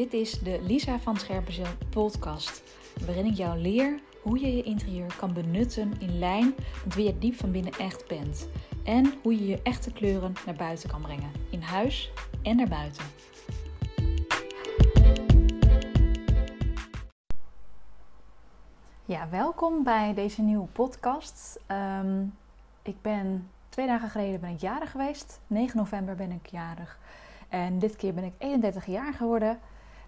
Dit is de Lisa van Scherpenzeel podcast, waarin ik jou leer hoe je je interieur kan benutten in lijn met wie je diep van binnen echt bent. En hoe je je echte kleuren naar buiten kan brengen, in huis en naar buiten. Ja, welkom bij deze nieuwe podcast. Ehm, ik ben twee dagen geleden ben ik jarig geweest. 9 november ben ik jarig. En dit keer ben ik 31 jaar geworden.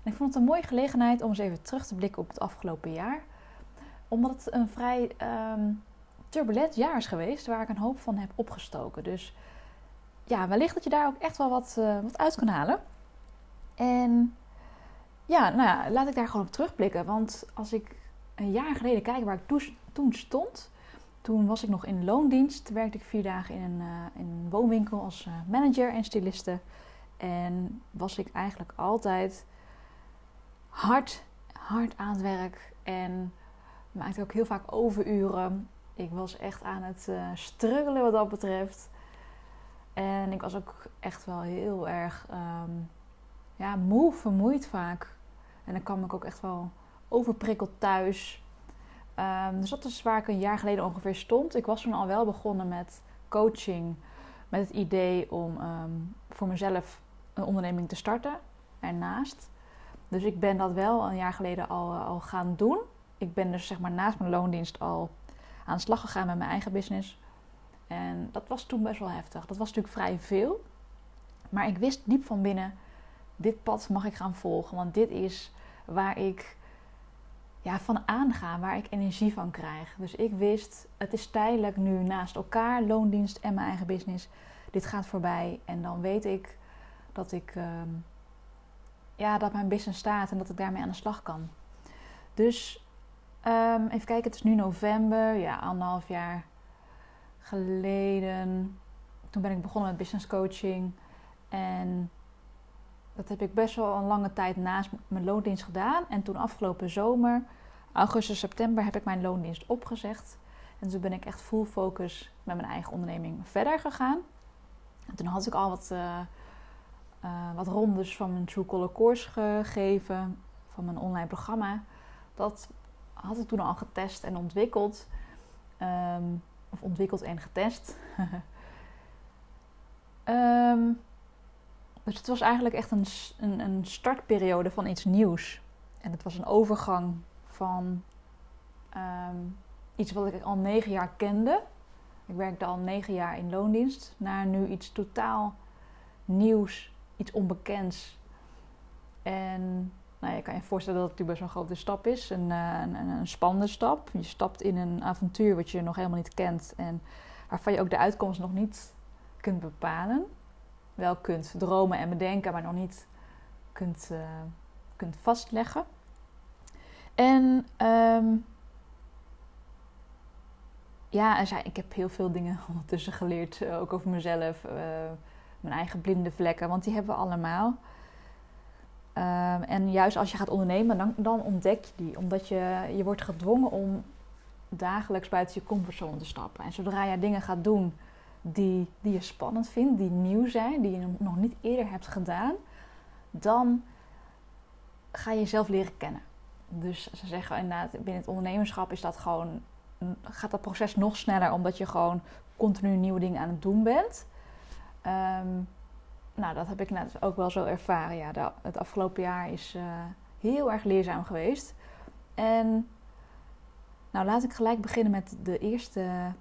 En ik vond het een mooie gelegenheid om eens even terug te blikken op het afgelopen jaar. Omdat het een vrij um, turbulent jaar is geweest, waar ik een hoop van heb opgestoken. Dus ja, wellicht dat je daar ook echt wel wat, uh, wat uit kan halen. En ja, nou ja, laat ik daar gewoon op terugblikken. Want als ik een jaar geleden kijk waar ik toen stond, toen was ik nog in loondienst. Werkte ik vier dagen in een, uh, in een woonwinkel als uh, manager en styliste. En was ik eigenlijk altijd hard, hard aan het werk. En maakte ook heel vaak overuren. Ik was echt aan het uh, struggelen wat dat betreft. En ik was ook echt wel heel erg um, ja, moe, vermoeid vaak. En dan kwam ik ook echt wel overprikkeld thuis. Um, dus dat is waar ik een jaar geleden ongeveer stond. Ik was toen al wel begonnen met coaching. Met het idee om um, voor mezelf een onderneming te starten ernaast. Dus ik ben dat wel een jaar geleden al, al gaan doen. Ik ben dus zeg maar naast mijn loondienst al aan de slag gegaan met mijn eigen business. En dat was toen best wel heftig. Dat was natuurlijk vrij veel. Maar ik wist diep van binnen, dit pad mag ik gaan volgen. Want dit is waar ik ja, van aanga, waar ik energie van krijg. Dus ik wist, het is tijdelijk nu naast elkaar, loondienst en mijn eigen business. Dit gaat voorbij en dan weet ik dat ik um, ja, dat mijn business staat en dat ik daarmee aan de slag kan. Dus um, even kijken, het is nu november, ja, anderhalf jaar geleden. Toen ben ik begonnen met business coaching en dat heb ik best wel een lange tijd naast mijn loondienst gedaan. En toen afgelopen zomer, augustus, september, heb ik mijn loondienst opgezegd. En toen ben ik echt full focus met mijn eigen onderneming verder gegaan. En toen had ik al wat, uh, uh, wat rondes van mijn True Color course gegeven, van mijn online programma. Dat had ik toen al getest en ontwikkeld. Um, of ontwikkeld en getest. um, dus het was eigenlijk echt een, een, een, startperiode van iets nieuws. En het was een overgang van um, iets wat ik al negen jaar kende. Ik werkte al negen jaar in loondienst. Naar nu iets totaal nieuws, iets onbekends. En nou, je kan je voorstellen dat het natuurlijk best wel een grote stap is. Een, een, een spannende stap. Je stapt in een avontuur wat je nog helemaal niet kent. En waarvan je ook de uitkomst nog niet kunt bepalen wel kunt dromen en bedenken, maar nog niet kunt, uh, kunt vastleggen. En um, ja, ik heb heel veel dingen ondertussen geleerd, uh, ook over mezelf, mijn eigen blinde vlekken, want die hebben we allemaal. Um, en juist als je gaat ondernemen, dan, dan ontdek je die, omdat je, je wordt gedwongen om dagelijks buiten je comfortzone te stappen. En zodra je dingen gaat doen die, die je spannend vindt, die nieuw zijn, die je nog niet eerder hebt gedaan, dan ga je jezelf leren kennen. Dus ze zeggen inderdaad, binnen het ondernemerschap is dat gewoon, gaat dat proces nog sneller, omdat je gewoon continu nieuwe dingen aan het doen bent. Um, nou, dat heb ik net ook wel zo ervaren. Ja, het afgelopen jaar is uh, heel erg leerzaam geweest. En nou, laat ik gelijk beginnen met de eerste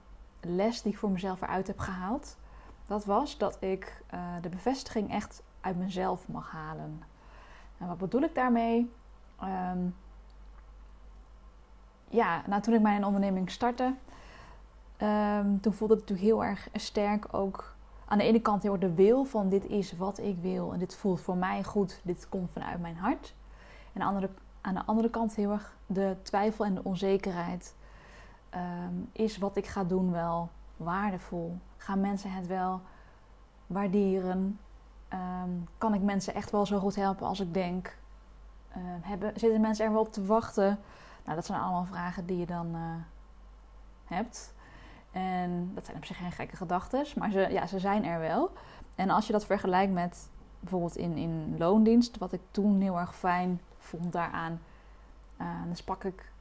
les die ik voor mezelf eruit heb gehaald, dat was dat ik uh, de bevestiging echt uit mezelf mag halen. En wat bedoel ik daarmee? Um, ja, nou, toen ik mijn onderneming startte, um, toen voelde ik natuurlijk heel erg sterk ook aan de ene kant heel erg de wil van dit is wat ik wil en dit voelt voor mij goed, dit komt vanuit mijn hart. En aan de andere, aan de andere kant heel erg de twijfel en de onzekerheid um, is wat ik ga doen wel waardevol? Gaan mensen het wel waarderen? Um, kan ik mensen echt wel zo goed helpen als ik denk? Uh, hebben, zitten mensen er wel op te wachten? Nou, dat zijn allemaal vragen die je dan uh, hebt. En dat zijn op zich geen gekke gedachten, maar ze, ja, ze zijn er wel. En als je dat vergelijkt met bijvoorbeeld in, in loondienst, wat ik toen heel erg fijn vond daaraan. Uh, dan sprak ik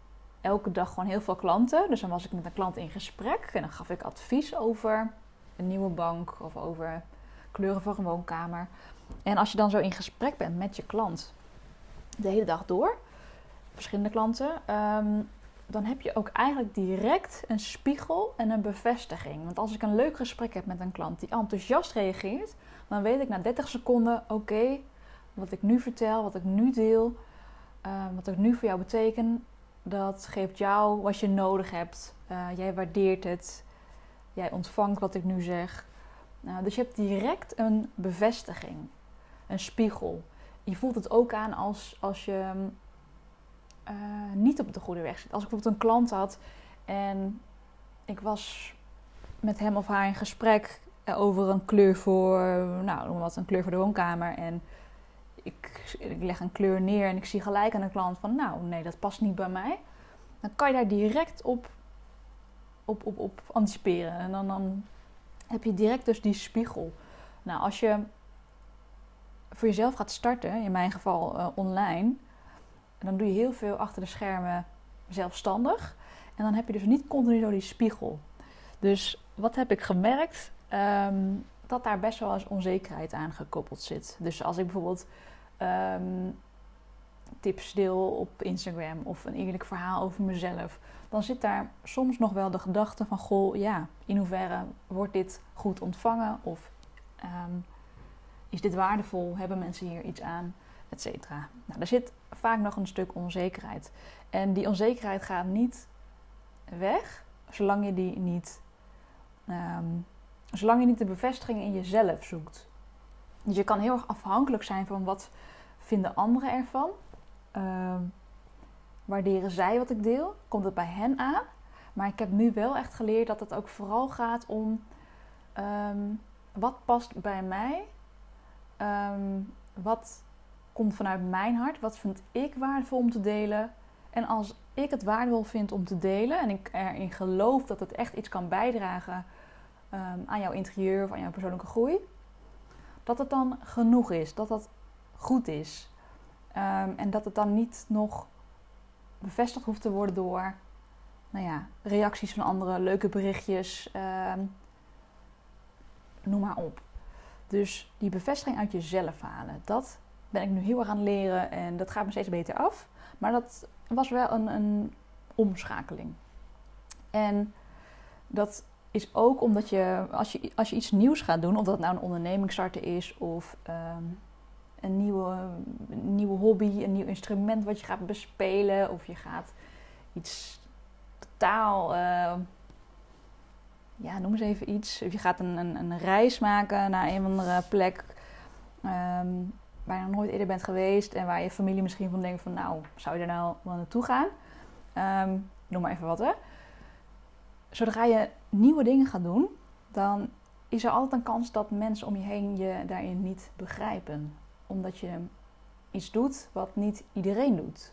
elke dag gewoon heel veel klanten. Dus dan was ik met een klant in gesprek en dan gaf ik advies over een nieuwe bank of over kleuren voor een woonkamer. En als je dan zo in gesprek bent met je klant de hele dag door, verschillende klanten, um, dan heb je ook eigenlijk direct een spiegel en een bevestiging. Want als ik een leuk gesprek heb met een klant die enthousiast reageert, dan weet ik na 30 seconden: oké, wat ik nu vertel, wat ik nu deel, uh, wat ik nu voor jou beteken, dat geeft jou wat je nodig hebt. Uh, jij waardeert het, jij ontvangt wat ik nu zeg. Uh, dus je hebt direct een bevestiging, een spiegel. Je voelt het ook aan als, als je uh, niet op de goede weg zit. Als ik bijvoorbeeld een klant had en ik was met hem of haar in gesprek over een kleur voor, nou, noem wat, een kleur voor de woonkamer. En ik, ik leg een kleur neer en ik zie gelijk aan de klant van, nou, nee, dat past niet bij mij. Dan kan je daar direct op, op, op, op anticiperen. En dan, dan heb je direct dus die spiegel. Nou, als je voor jezelf gaat starten, in mijn geval uh, online, dan doe je heel veel achter de schermen zelfstandig. En dan heb je dus niet continu zo die spiegel. Dus wat heb ik gemerkt? Um, dat daar best wel eens onzekerheid aan gekoppeld zit. Dus als ik bijvoorbeeld um, tips deel op Instagram of een eerlijk verhaal over mezelf, dan zit daar soms nog wel de gedachte van: goh, ja, in hoeverre wordt dit goed ontvangen? Of um, is dit waardevol? Hebben mensen hier iets aan? Etcetera. Nou, er zit vaak nog een stuk onzekerheid. En die onzekerheid gaat niet weg zolang je die niet um, Zolang je niet de bevestiging in jezelf zoekt. Dus je kan heel erg afhankelijk zijn van wat vinden anderen ervan. Uh, waarderen zij wat ik deel? Komt het bij hen aan? Maar ik heb nu wel echt geleerd dat het ook vooral gaat om um, wat past bij mij? Um, wat komt vanuit mijn hart? Wat vind ik waardevol om te delen? En als ik het waardevol vind om te delen en ik erin geloof dat het echt iets kan bijdragen um, aan jouw interieur of aan jouw persoonlijke groei, dat het dan genoeg is, dat dat goed is. Um, en dat het dan niet nog bevestigd hoeft te worden door nou ja, reacties van anderen, leuke berichtjes, um, noem maar op. Dus die bevestiging uit jezelf halen, dat ben ik nu heel erg aan het leren en dat gaat me steeds beter af. Maar dat was wel een, een omschakeling. En dat is ook omdat je als, je, als je iets nieuws gaat doen, of dat nou een onderneming starten is of um, een, nieuwe, nieuwe hobby, een nieuw instrument wat je gaat bespelen, of je gaat iets totaal, uh, ja, noem eens even iets, of je gaat een, een, een reis maken naar een of andere plek um, nog nooit eerder bent geweest en waar je familie misschien van denkt van, nou, zou je er nou wel naartoe gaan? Um, noem maar even wat, hè zodra je nieuwe dingen gaat doen, dan is er altijd een kans dat mensen om je heen je daarin niet begrijpen. Omdat je iets doet wat niet iedereen doet.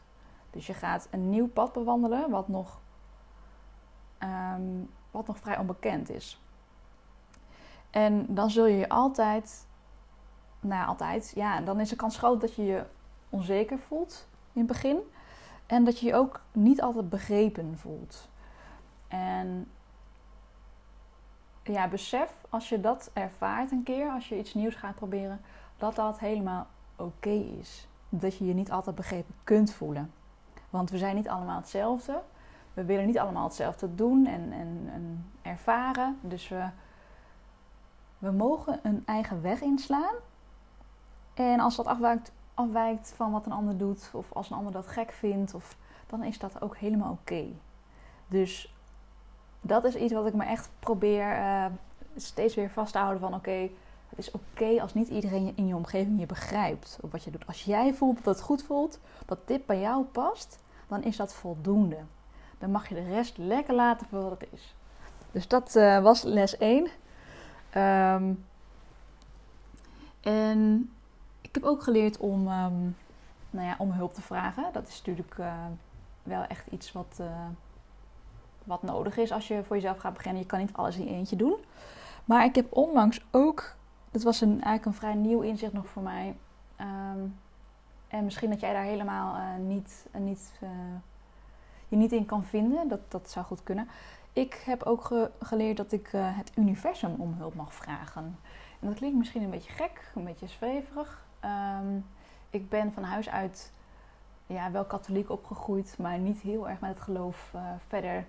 Dus je gaat een nieuw pad bewandelen wat nog, um, wat nog vrij onbekend is. En dan zul je je altijd, nou altijd, ja, dan is de kans groot dat je je onzeker voelt in het begin. En dat je je ook niet altijd begrepen voelt. En ja, besef als je dat ervaart een keer, als je iets nieuws gaat proberen, dat dat helemaal oké is. Dat je je niet altijd begrepen kunt voelen. Want we zijn niet allemaal hetzelfde. We willen niet allemaal hetzelfde doen en, en, en ervaren. Dus we, we mogen een eigen weg inslaan. En als dat afwijkt, afwijkt van wat een ander doet, of als een ander dat gek vindt, of, dan is dat ook helemaal oké. Dus dat is iets wat ik me echt probeer uh, steeds weer vast te houden van oké, het is oké als niet iedereen in je omgeving je begrijpt op wat je doet. Als jij voelt dat het goed voelt, dat dit bij jou past, dan is dat voldoende. Dan mag je de rest lekker laten voor wat het is. Dus dat uh, was les 1. Um, ehm, en heb ook geleerd om, um, nou ja, om hulp te vragen. Dat is natuurlijk uh, wel echt iets wat, uh, wat nodig is als je voor jezelf gaat beginnen. Je kan niet alles in eentje doen. Maar ik heb onlangs ook het was een, eigenlijk een vrij nieuw inzicht nog voor mij. Ehm, en misschien dat jij daar helemaal uh, niet, niet, je niet in kan vinden. Dat, dat zou goed kunnen. Ik heb ook ge geleerd dat ik het universum om hulp mag vragen. En dat klinkt misschien een beetje gek, een beetje zweverig. Um, ik ben van huis uit ja, wel katholiek opgegroeid, maar niet heel erg met het geloof verder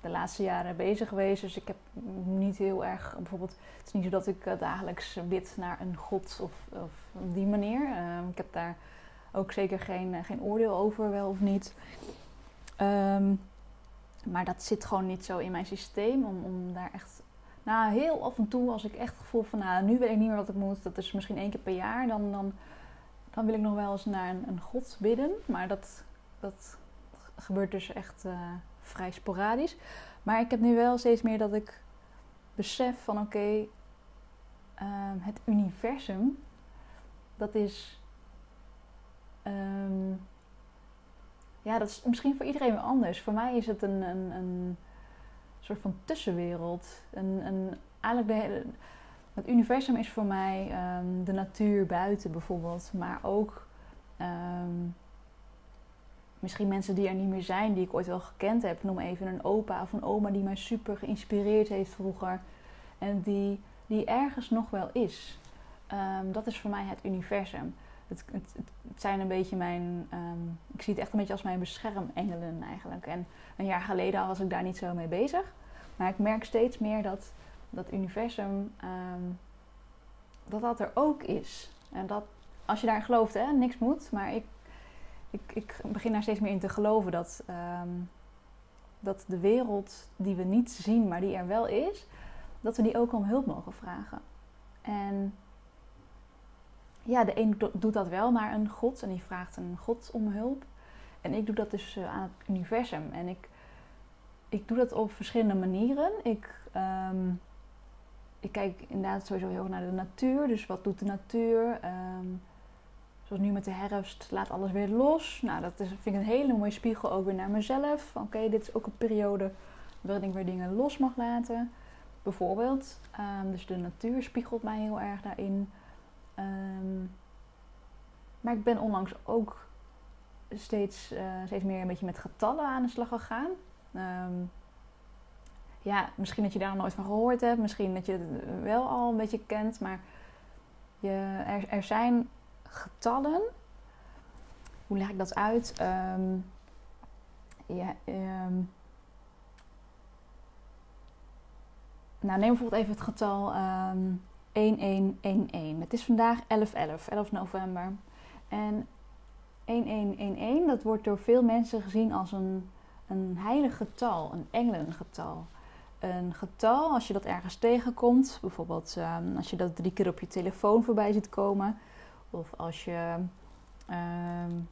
de laatste jaren bezig geweest. Dus ik heb niet heel erg, bijvoorbeeld, het is niet zo dat ik dagelijks bid naar een god of, of op die manier. Uh, ik heb daar ook zeker geen, eh, geen oordeel over, wel of niet. Um, maar dat zit gewoon niet zo in mijn systeem om, om daar echt. Nou, heel af en toe, als ik echt het gevoel van, nou, nu weet ik niet meer wat ik moet, dat is misschien één keer per jaar, dan, dan, dan wil ik nog wel eens naar een, een god bidden. Maar dat, dat gebeurt dus echt uh, vrij sporadisch. Maar ik heb nu wel steeds meer dat ik besef van, oké, uh, het universum, dat is Um, ja, dat is misschien voor iedereen weer anders. Voor mij is het een, een, een soort van tussenwereld. Een, eigenlijk de het universum is voor mij um, de natuur buiten bijvoorbeeld. Maar ook um, misschien mensen die er niet meer zijn, die ik ooit wel gekend heb. Noem even een opa of een oma die mij super geïnspireerd heeft vroeger. En die, die ergens nog wel is. Um, dat is voor mij het universum het, zijn een beetje mijn. Um, ik zie het echt een beetje als mijn beschermengelen eigenlijk. En een jaar geleden was ik daar niet zo mee bezig. Maar ik merk steeds meer dat dat universum. Um, dat dat er ook is. En dat als je daar gelooft, hè, niks moet. Maar ik, ik, ik begin daar steeds meer in te geloven dat. Um, dat de wereld die we niet zien, maar die er wel is, dat we die ook om hulp mogen vragen. En ja, de een doet dat wel naar een god en die vraagt een god om hulp. En ik doe dat dus uh, aan het universum. En ik, ik doe dat op verschillende manieren. Ik, um, ik kijk inderdaad sowieso heel erg naar de natuur. Dus wat doet de natuur? Um, zoals nu met de herfst, laat alles weer los. Nou, dat is, vind ik een hele mooie spiegel ook weer naar mezelf. Oké, dit is ook een periode waarin ik weer dingen los mag laten. Bijvoorbeeld. Um, dus de natuur spiegelt mij heel erg daarin. Um, maar ik ben onlangs ook steeds, uh, steeds meer een beetje met getallen aan de slag gegaan. Um, ja, misschien dat je daar nog nooit van gehoord hebt, misschien dat je het wel al een beetje kent, maar je, er, zijn getallen. Hoe leg ik dat uit? Um, ja, nou, neem bijvoorbeeld even het getal 1111. Het is vandaag 1111, 11 november. En 1111, dat wordt door veel mensen gezien als een, een heilig getal, een engelengetal. Een getal, als je dat ergens tegenkomt, bijvoorbeeld um, als je dat drie keer op je telefoon voorbij ziet komen, of als je, um,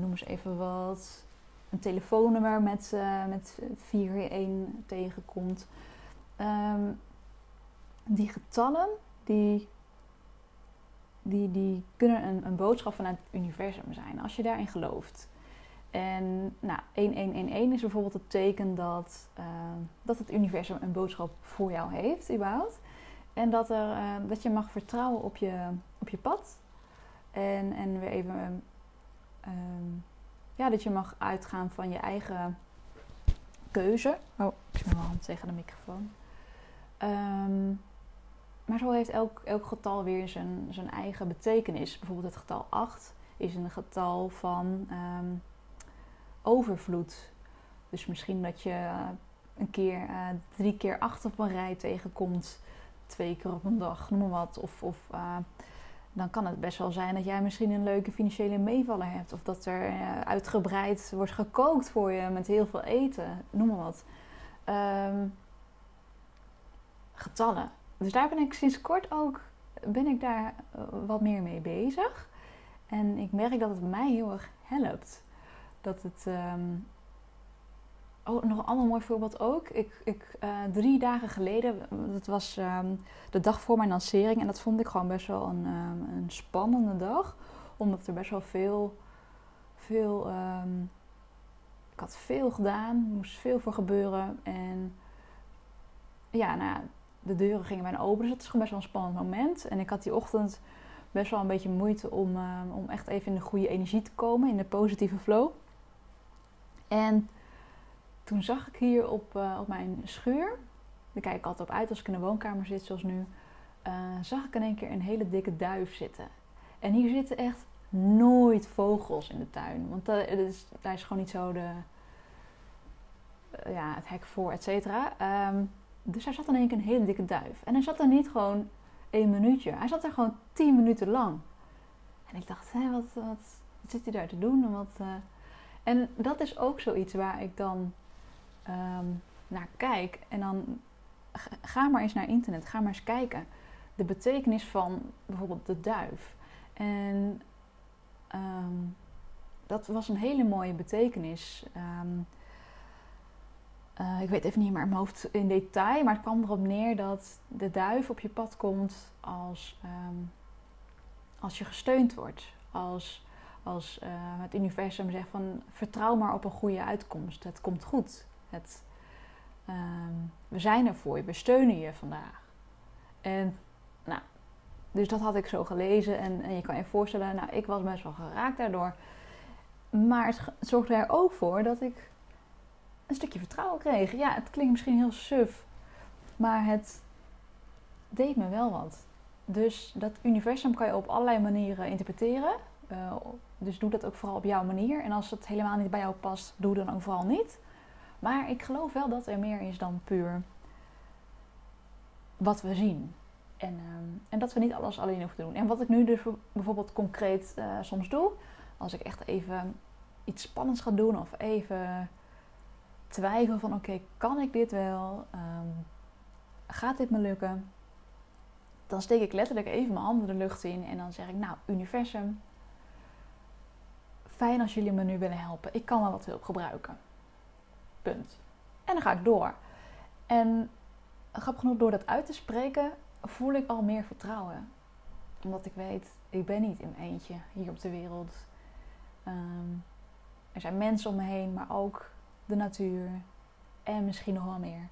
noem eens even wat, een telefoonnummer met, uh, met 4-1 tegenkomt. Um, die getallen, die, die, die kunnen een, een boodschap vanuit het universum zijn, als je daarin gelooft. En nou, 1111 is bijvoorbeeld het teken dat, uh, dat het universum een boodschap voor jou heeft, überhaupt. En dat, er, uh, dat je mag vertrouwen op je, op je pad. En, en weer even, uh, ja, dat je mag uitgaan van je eigen keuze. Oh, ik zit mijn hand tegen de microfoon. Um, maar zo heeft elk, elk getal weer zijn, zijn eigen betekenis. Bijvoorbeeld het getal 8 is een getal van um, overvloed. Dus misschien dat je uh, een keer uh, drie keer acht op een rij tegenkomt, twee keer op een dag, noem maar wat. Of, of uh, dan kan het best wel zijn dat jij misschien een leuke financiële meevaller hebt. Of dat er uitgebreid wordt gekookt voor je met heel veel eten, noem maar wat. Um, getallen. Dus daar ben ik sinds kort ook ben ik daar eh, wat meer mee bezig. En ik merk dat het mij heel erg helpt. Dat het. Um... Oh, nog een ander mooi voorbeeld ook. Ik, ik, uh, drie dagen geleden, dat was um, de dag voor mijn lancering. En dat vond ik gewoon best wel een, um, een spannende dag. Omdat er best wel veel. veel ik had veel gedaan, er moest veel voor gebeuren. En ja, nou de deuren gingen bijna open. Dus het is gewoon best wel een spannend moment. En ik had die ochtend best wel een beetje moeite om, uh, om echt even in de goede energie te komen, in de positieve flow. En toen zag ik hier op, uh, op mijn schuur, daar kijk ik altijd op uit als ik in de woonkamer zit, zoals nu, uh, zag ik in één keer een hele dikke duif zitten. En hier zitten echt nooit vogels in de tuin. Want dat is, daar is gewoon niet zo de, ja, het hek voor, et cetera. Um, dus hij zat in één een hele dikke duif. En hij zat er niet gewoon één minuutje. Hij zat er gewoon tien minuten lang. En ik dacht, hé, wat, wat, wat, zit hij daar te doen? En, wat, uh... en dat is ook zoiets waar ik dan um, naar kijk. En dan ga maar eens naar internet. Ga maar eens kijken. De betekenis van bijvoorbeeld de duif. En um, dat was een hele mooie betekenis. Um, uh, ik weet even niet meer in mijn hoofd in detail, maar het kwam erop neer dat de duif op je pad komt als, um, als je gesteund wordt. Als, als uh, het universum zegt van vertrouw maar op een goede uitkomst. Het komt goed. Het, um, we zijn er voor je, we steunen je vandaag. En nou, dus dat had ik zo gelezen en, en je kan je voorstellen, nou, ik was best wel geraakt daardoor. Maar het zorgde er ook voor dat ik een stukje vertrouwen kreeg. Ja, het klinkt misschien heel suf, maar het deed me wel wat. Dus dat universum kan je op allerlei manieren interpreteren. Uh, dus doe dat ook vooral op jouw manier. En als het helemaal niet bij jou past, doe dan ook vooral niet. Maar ik geloof wel dat er meer is dan puur wat we zien. En, uh, en dat we niet alles alleen hoeven te doen. En wat ik nu dus bijvoorbeeld concreet uh, soms doe, als ik echt even iets spannends ga doen of even twijfel van oké, kan ik dit wel? Um, gaat dit me lukken? Dan steek ik letterlijk even mijn handen de lucht in en dan zeg ik, nou, universum, fijn als jullie me nu willen helpen. Ik kan wel wat hulp gebruiken. Punt. En dan ga ik door. En grappig genoeg, door dat uit te spreken, voel ik al meer vertrouwen. Omdat ik weet, ik ben niet in mijn eentje hier op de wereld. Um, er zijn mensen om me heen, maar ook de natuur en misschien nog wel meer.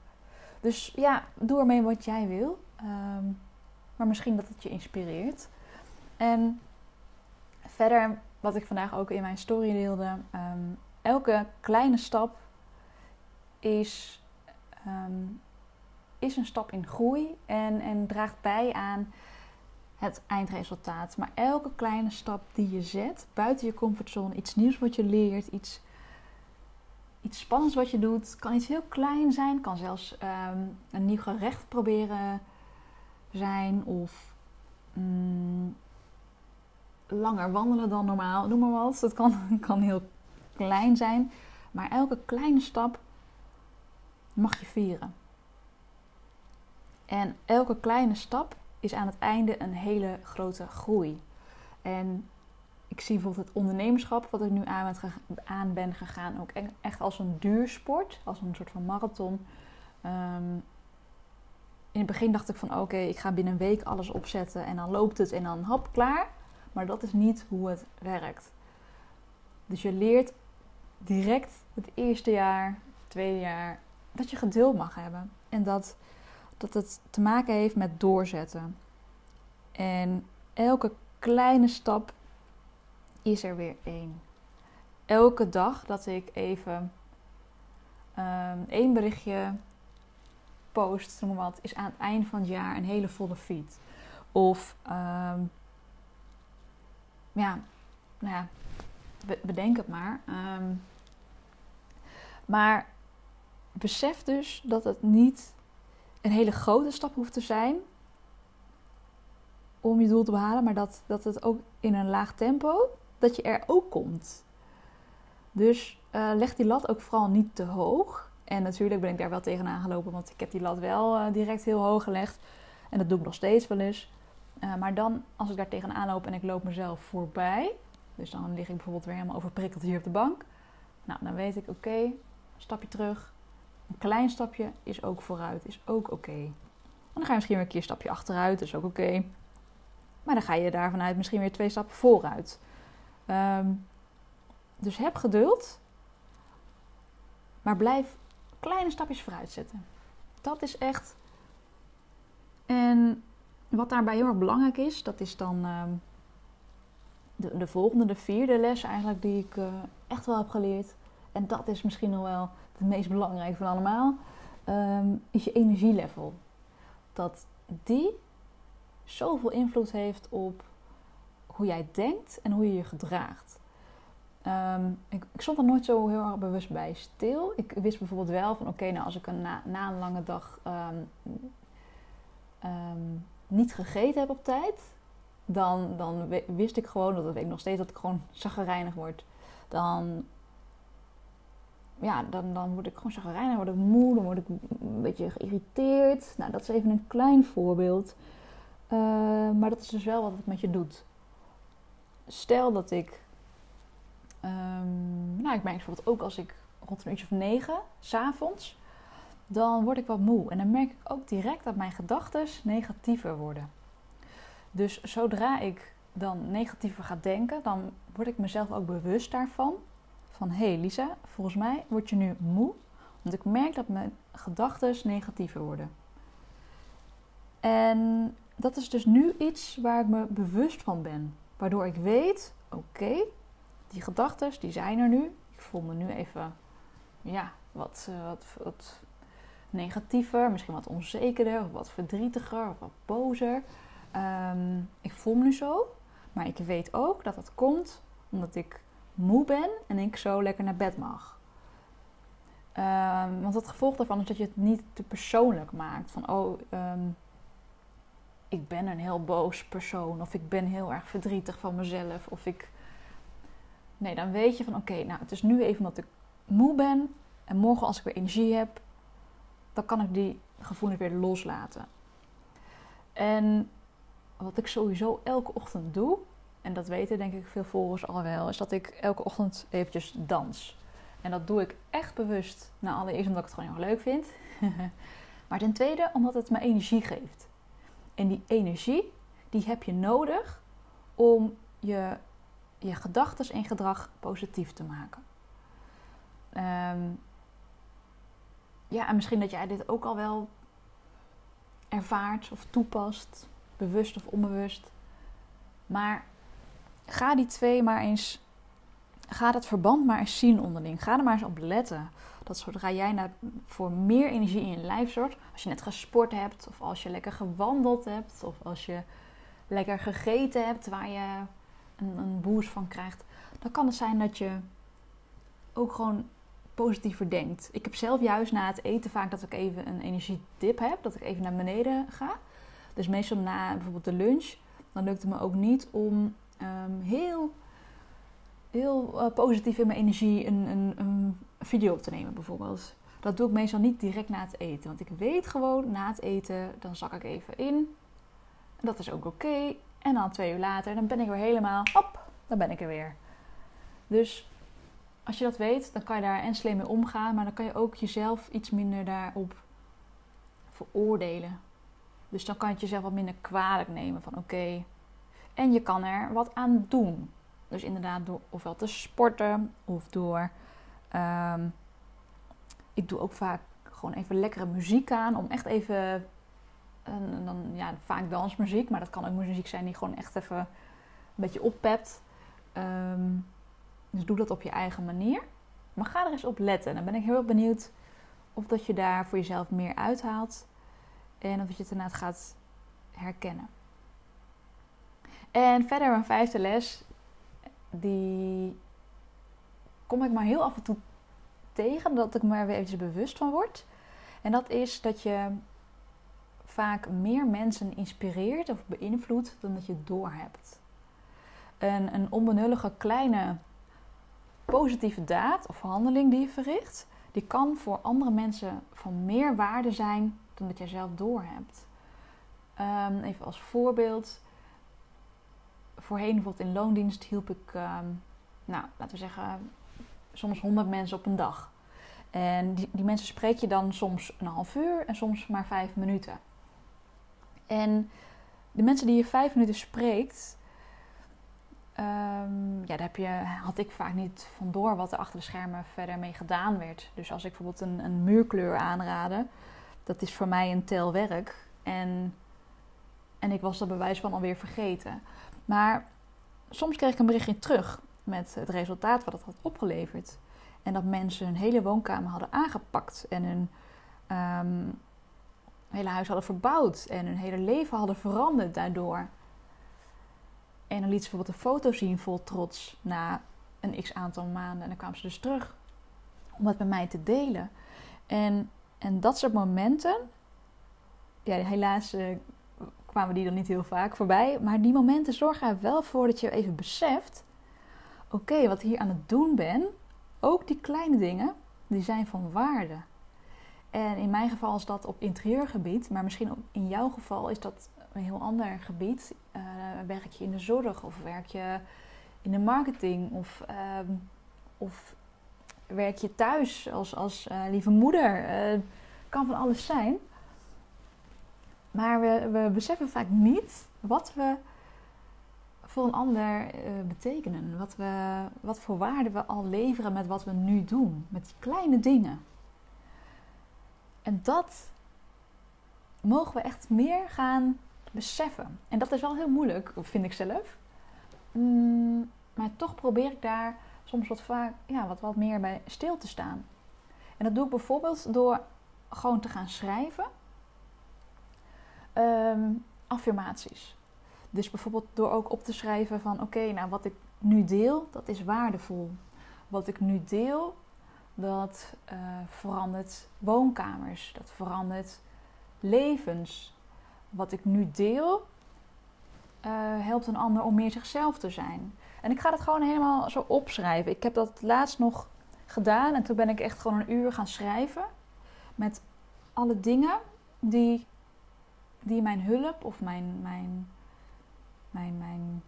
Dus ja, doe ermee wat jij wil. Um, maar misschien dat het je inspireert. En verder, wat ik vandaag ook in mijn story deelde. Um, elke kleine stap is, um, is een stap in groei en, en draagt bij aan het eindresultaat. Maar elke kleine stap die je zet buiten je comfortzone, iets nieuws wat je leert, iets iets spannends wat je doet. Kan iets heel klein zijn. Kan zelfs um, een nieuw gerecht proberen zijn. Of mm, langer wandelen dan normaal. Noem maar wat. Dat kan, kan heel klein zijn. Maar elke kleine stap mag je vieren. En elke kleine stap is aan het einde een hele grote groei. En ik zie bijvoorbeeld het ondernemerschap, wat ik nu aan, ben gegaan, ook echt als een duursport, als een soort van marathon. Um, in het begin dacht ik van oké, ik ga binnen een week alles opzetten en dan loopt het en dan hap klaar. Maar dat is niet hoe het werkt. Dus je leert direct het eerste jaar, het tweede jaar, dat je geduld mag hebben. En dat, dat het te maken heeft met doorzetten. En elke kleine stap is er weer één. Elke dag dat ik even um, één berichtje post, noem wat, is aan het eind van het jaar een hele volle feed. Of um, ja, nou ja, bedenk het maar. Um, maar besef dus dat het niet een hele grote stap hoeft te zijn om je doel te behalen, maar dat, dat het ook in een laag tempo dat je er ook komt. Dus uh, leg die lat ook vooral niet te hoog. En natuurlijk ben ik daar wel tegenaan gelopen, want ik heb die lat wel uh, direct heel hoog gelegd. En dat doe ik nog steeds wel eens. Uh, maar dan, als ik daar tegenaan loop en ik loop mezelf voorbij, dus dan lig ik bijvoorbeeld weer helemaal overprikkeld hier op de bank. Nou, dan weet ik, oké, stapje terug. Een klein stapje is ook vooruit, is ook oké. En dan ga je misschien weer een keer een stapje achteruit, is ook oké. Maar dan ga je daar vanuit misschien weer twee stappen vooruit. Um, dus heb geduld, maar blijf kleine stapjes vooruit zetten. Dat is echt En wat daarbij heel erg belangrijk is, dat is dan ehm, de, de, volgende, de vierde les eigenlijk, die ik eh, echt wel heb geleerd. En dat is misschien nog wel het meest belangrijke van allemaal, ehm, is je energielevel. Dat die zoveel invloed heeft op hoe jij denkt en hoe je je gedraagt. Ehm, ik, ik, stond er nooit zo heel erg bewust bij stil. Ik wist bijvoorbeeld wel van oké, nou als ik een, na, een lange dag niet gegeten heb op tijd, dan, dan wist ik gewoon, dat weet ik nog steeds, dat ik gewoon zaggerijnig word. Dan, ja, dan, dan word ik gewoon zaggerijnig, word ik moe, dan word ik een beetje geïrriteerd. Nou, dat is even een klein voorbeeld. Maar dat is dus wel wat het met je doet. Stel dat ik, um, nou ik merk bijvoorbeeld ook als ik rond een uurtje of negen, s'avonds, dan word ik wat moe. En dan merk ik ook direct dat mijn gedachten negatiever worden. Dus zodra ik dan negatiever ga denken, dan word ik mezelf ook bewust daarvan. Van hé hey Lisa, volgens mij word je nu moe, want ik merk dat mijn gedachten negatiever worden. En dat is dus nu iets waar ik me bewust van ben. Waardoor ik weet, oké, die gedachten die zijn er nu. Ik voel me nu even, ja, wat, uh, wat, wat negatiever, misschien wat onzekerder, of wat verdrietiger, of wat bozer. Ehm, ik voel me nu zo, maar ik weet ook dat dat komt omdat ik moe ben en ik zo lekker naar bed mag. Um, want het gevolg daarvan is dat je het niet te persoonlijk maakt. Van oh, ehm, ik ben een heel boos persoon, of ik ben heel erg verdrietig van mezelf, of ik. Nee, dan weet je van oké, nou het is nu even omdat ik moe ben en morgen als ik weer energie heb, dan kan ik die gevoelens weer loslaten. En wat ik sowieso elke ochtend doe, en dat weten denk ik veel volgers al wel, is dat ik elke ochtend eventjes dans. En dat doe ik echt bewust. Nou, allereerst omdat ik het gewoon heel leuk vind. maar ten tweede omdat het me energie geeft. En die energie, die heb je nodig om je, je gedachten en gedrag positief te maken. Um, ja, en misschien dat jij dit ook al wel ervaart of toepast, bewust of onbewust. Maar ga die twee maar eens, ga dat verband maar eens zien onderling. Ga er maar eens op letten. Dat zodra jij naar, voor meer energie in je lijf zorgt, als je net gesport hebt, of als je lekker gewandeld hebt, of als je lekker gegeten hebt waar je een, een boost van krijgt, dan kan het zijn dat je ook gewoon positiever denkt. Ik heb zelf juist na het eten vaak dat ik even een energiedip heb, dat ik even naar beneden ga. Dus meestal na bijvoorbeeld de lunch, dan lukt het me ook niet om ehm, heel, heel uh, positief in mijn energie een, een, video op te nemen bijvoorbeeld. Dat doe ik meestal niet direct na het eten. Want ik weet gewoon, na het eten, dan zak ik even in. Dat is ook oké. En dan twee uur later, dan ben ik weer helemaal, hop, dan ben ik er weer. Dus als je dat weet, dan kan je daar en slim mee omgaan, maar dan kan je ook jezelf iets minder daarop veroordelen. Dus dan kan je het jezelf wat minder kwalijk nemen van oké. En je kan er wat aan doen. Dus inderdaad door ofwel te sporten of door. Ehm, ik doe ook vaak gewoon even lekkere muziek aan om echt even. En dan ja, vaak dansmuziek, maar dat kan ook muziek zijn die gewoon echt even een beetje oppept. Um, dus doe dat op je eigen manier. Maar ga er eens op letten. Dan ben ik heel benieuwd of dat je daar voor jezelf meer uithaalt. En of je het inderdaad gaat herkennen. En verder een vijfde les. Die kom ik maar heel af en toe tegen. Dat ik me er weer eventjes bewust van word. En dat is dat je vaak meer mensen inspireert of beïnvloedt dan dat je doorhebt. Een, een onbenullige kleine positieve daad of handeling die je verricht, die kan voor andere mensen van meer waarde zijn dan dat jij zelf doorhebt. Um, even als voorbeeld. Voorheen bijvoorbeeld in loondienst hielp ik, ehm, nou, laten we zeggen, soms 100 mensen op een dag. En die, die mensen spreek je dan soms een half uur en soms maar vijf minuten. En de mensen die je vijf minuten spreekt, Um, ja, daar heb je, had ik vaak niet vandoor wat er achter de schermen verder mee gedaan werd. Dus als ik bijvoorbeeld een, een muurkleur aanraden, dat is voor mij een telwerk. En En ik was dat bewijs van alweer vergeten. Maar soms kreeg ik een berichtje terug met het resultaat wat het had opgeleverd. En dat mensen hun hele woonkamer hadden aangepakt en hun ehm, hele huis hadden verbouwd en hun hele leven hadden veranderd daardoor. En dan liet ze bijvoorbeeld een foto zien vol trots na een x aantal maanden. En dan kwamen ze dus terug om dat met mij te delen. En, en dat soort momenten, ja, helaas uh, kwamen die dan niet heel vaak voorbij. Maar die momenten zorgen er wel voor dat je even beseft: oké, wat ik hier aan het doen ben, ook die kleine dingen, die zijn van waarde. En in mijn geval is dat op interieurgebied, maar misschien in jouw geval is dat een heel ander gebied. Uh, werk je in de zorg of werk je in de marketing of, uh, of werk je thuis als, als uh, lieve moeder. Uh, kan van alles zijn. Maar we, we beseffen vaak niet wat we voor een ander betekenen. Wat, we, wat voor waarde we al leveren met wat we nu doen. Met die kleine dingen. En dat mogen we echt meer gaan beseffen. En dat is wel heel moeilijk, vind ik zelf. Mm, maar toch probeer ik daar soms wat, vaak, ja, wat, wat meer bij stil te staan. En dat doe ik bijvoorbeeld door gewoon te gaan schrijven. Um, affirmaties. Dus bijvoorbeeld door ook op te schrijven van oké, nou wat ik nu deel, dat is waardevol. Wat ik nu deel, dat uh, verandert woonkamers, dat verandert levens. Wat ik nu deel, uh, helpt een ander om meer zichzelf te zijn. En ik ga dat gewoon helemaal zo opschrijven. Ik heb dat laatst nog gedaan en toen ben ik echt gewoon een uur gaan schrijven. Met alle dingen die, die mijn hulp of mijn, mijn, mijn, mijn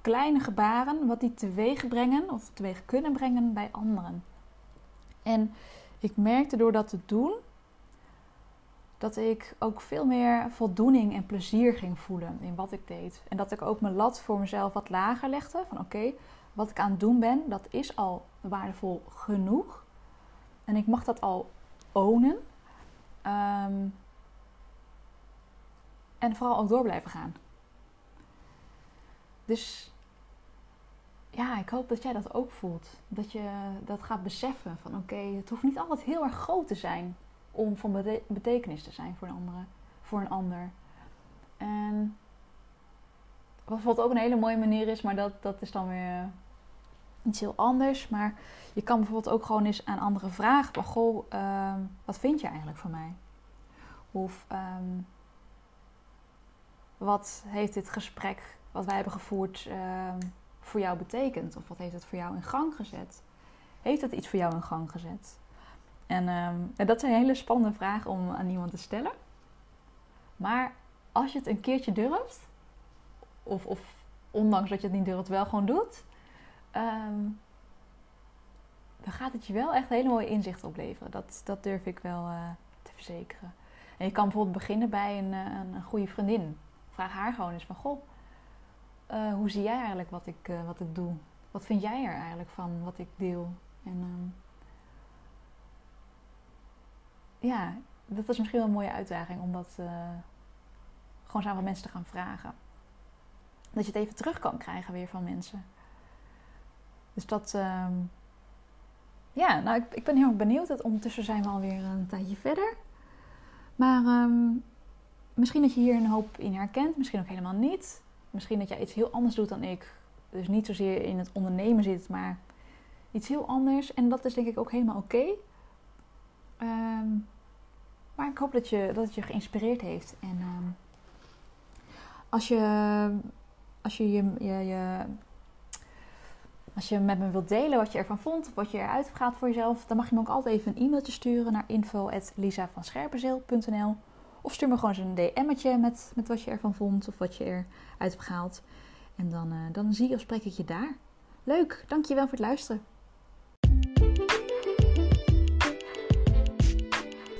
kleine gebaren, wat die teweeg brengen of teweeg kunnen brengen bij anderen. En ik merkte door dat te doen dat ik ook veel meer voldoening en plezier ging voelen in wat ik deed. En dat ik ook mijn lat voor mezelf wat lager legde. Van oké, wat ik aan het doen ben, dat is al waardevol genoeg. En ik mag dat al ownen. Ehm, en vooral ook door blijven gaan. Dus ja, ik hoop dat jij dat ook voelt. Dat je dat gaat beseffen van oké, het hoeft niet altijd heel erg groot te zijn om van betekenis te zijn voor een, andere, voor een ander. En wat bijvoorbeeld ook een hele mooie manier is, maar dat, dat is dan weer iets heel anders. Maar je kan bijvoorbeeld ook gewoon eens aan anderen vragen: Goh, ehm, wat vind je eigenlijk van mij? Of ehm, wat heeft dit gesprek wat wij hebben gevoerd ehm, voor jou betekend? Of wat heeft het voor jou in gang gezet? Heeft het iets voor jou in gang gezet? En, um, dat zijn hele spannende vragen om aan iemand te stellen. Maar als je het een keertje durft, of, of ondanks dat je het niet durft, wel gewoon doet, um, dan gaat het je wel echt hele mooie inzichten opleveren. Dat, dat durf ik wel uh, te verzekeren. En je kan bijvoorbeeld beginnen bij een, eh, een, een goede vriendin. Vraag haar gewoon eens van, goh, uh, hoe zie jij eigenlijk wat ik, uh, wat ik doe? Wat vind jij er eigenlijk van wat ik deel? En um, ja, dat is misschien wel een mooie uitdaging om dat uh, gewoon samen mensen te gaan vragen. Dat je het even terug kan krijgen weer van mensen. Dus dat, uh, ja, nou ik, ik ben heel benieuwd. Ondertussen zijn we alweer een tijdje verder. Maar um, misschien dat je hier een hoop in herkent, misschien ook helemaal niet. Misschien dat jij iets heel anders doet dan ik. Dus niet zozeer in het ondernemen zit, maar iets heel anders. En dat is denk ik ook helemaal oké. Um, maar ik hoop dat, je, dat het je geïnspireerd heeft. En um, als je, als je, je, je, als je met me wilt delen wat je ervan vond, wat je eruit gehaald voor jezelf, dan mag je me ook altijd even een e-mailtje sturen naar info.lisavanscherpenzeel.nl Of stuur me gewoon eens een DM'tje met, met wat je ervan vond of wat je eruit hebt gehaald. En dan, uh, dan zie of spreek ik je daar. Leuk, dankjewel voor het luisteren.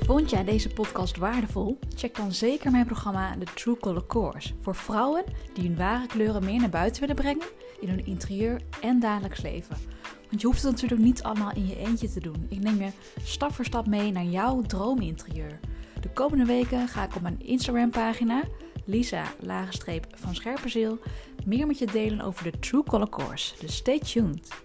Vond jij deze podcast waardevol? Check dan zeker mijn programma The True Color Course voor vrouwen die hun ware kleuren meer naar buiten willen brengen in hun interieur en dagelijks leven. Want je hoeft het natuurlijk niet allemaal in je eentje te doen. Ik neem je stap voor stap mee naar jouw droominterieur. De komende weken ga ik op mijn Instagram pagina Lisa lagenstreep van Scherpenzeel meer met je delen over de True Color Course. Dus stay tuned.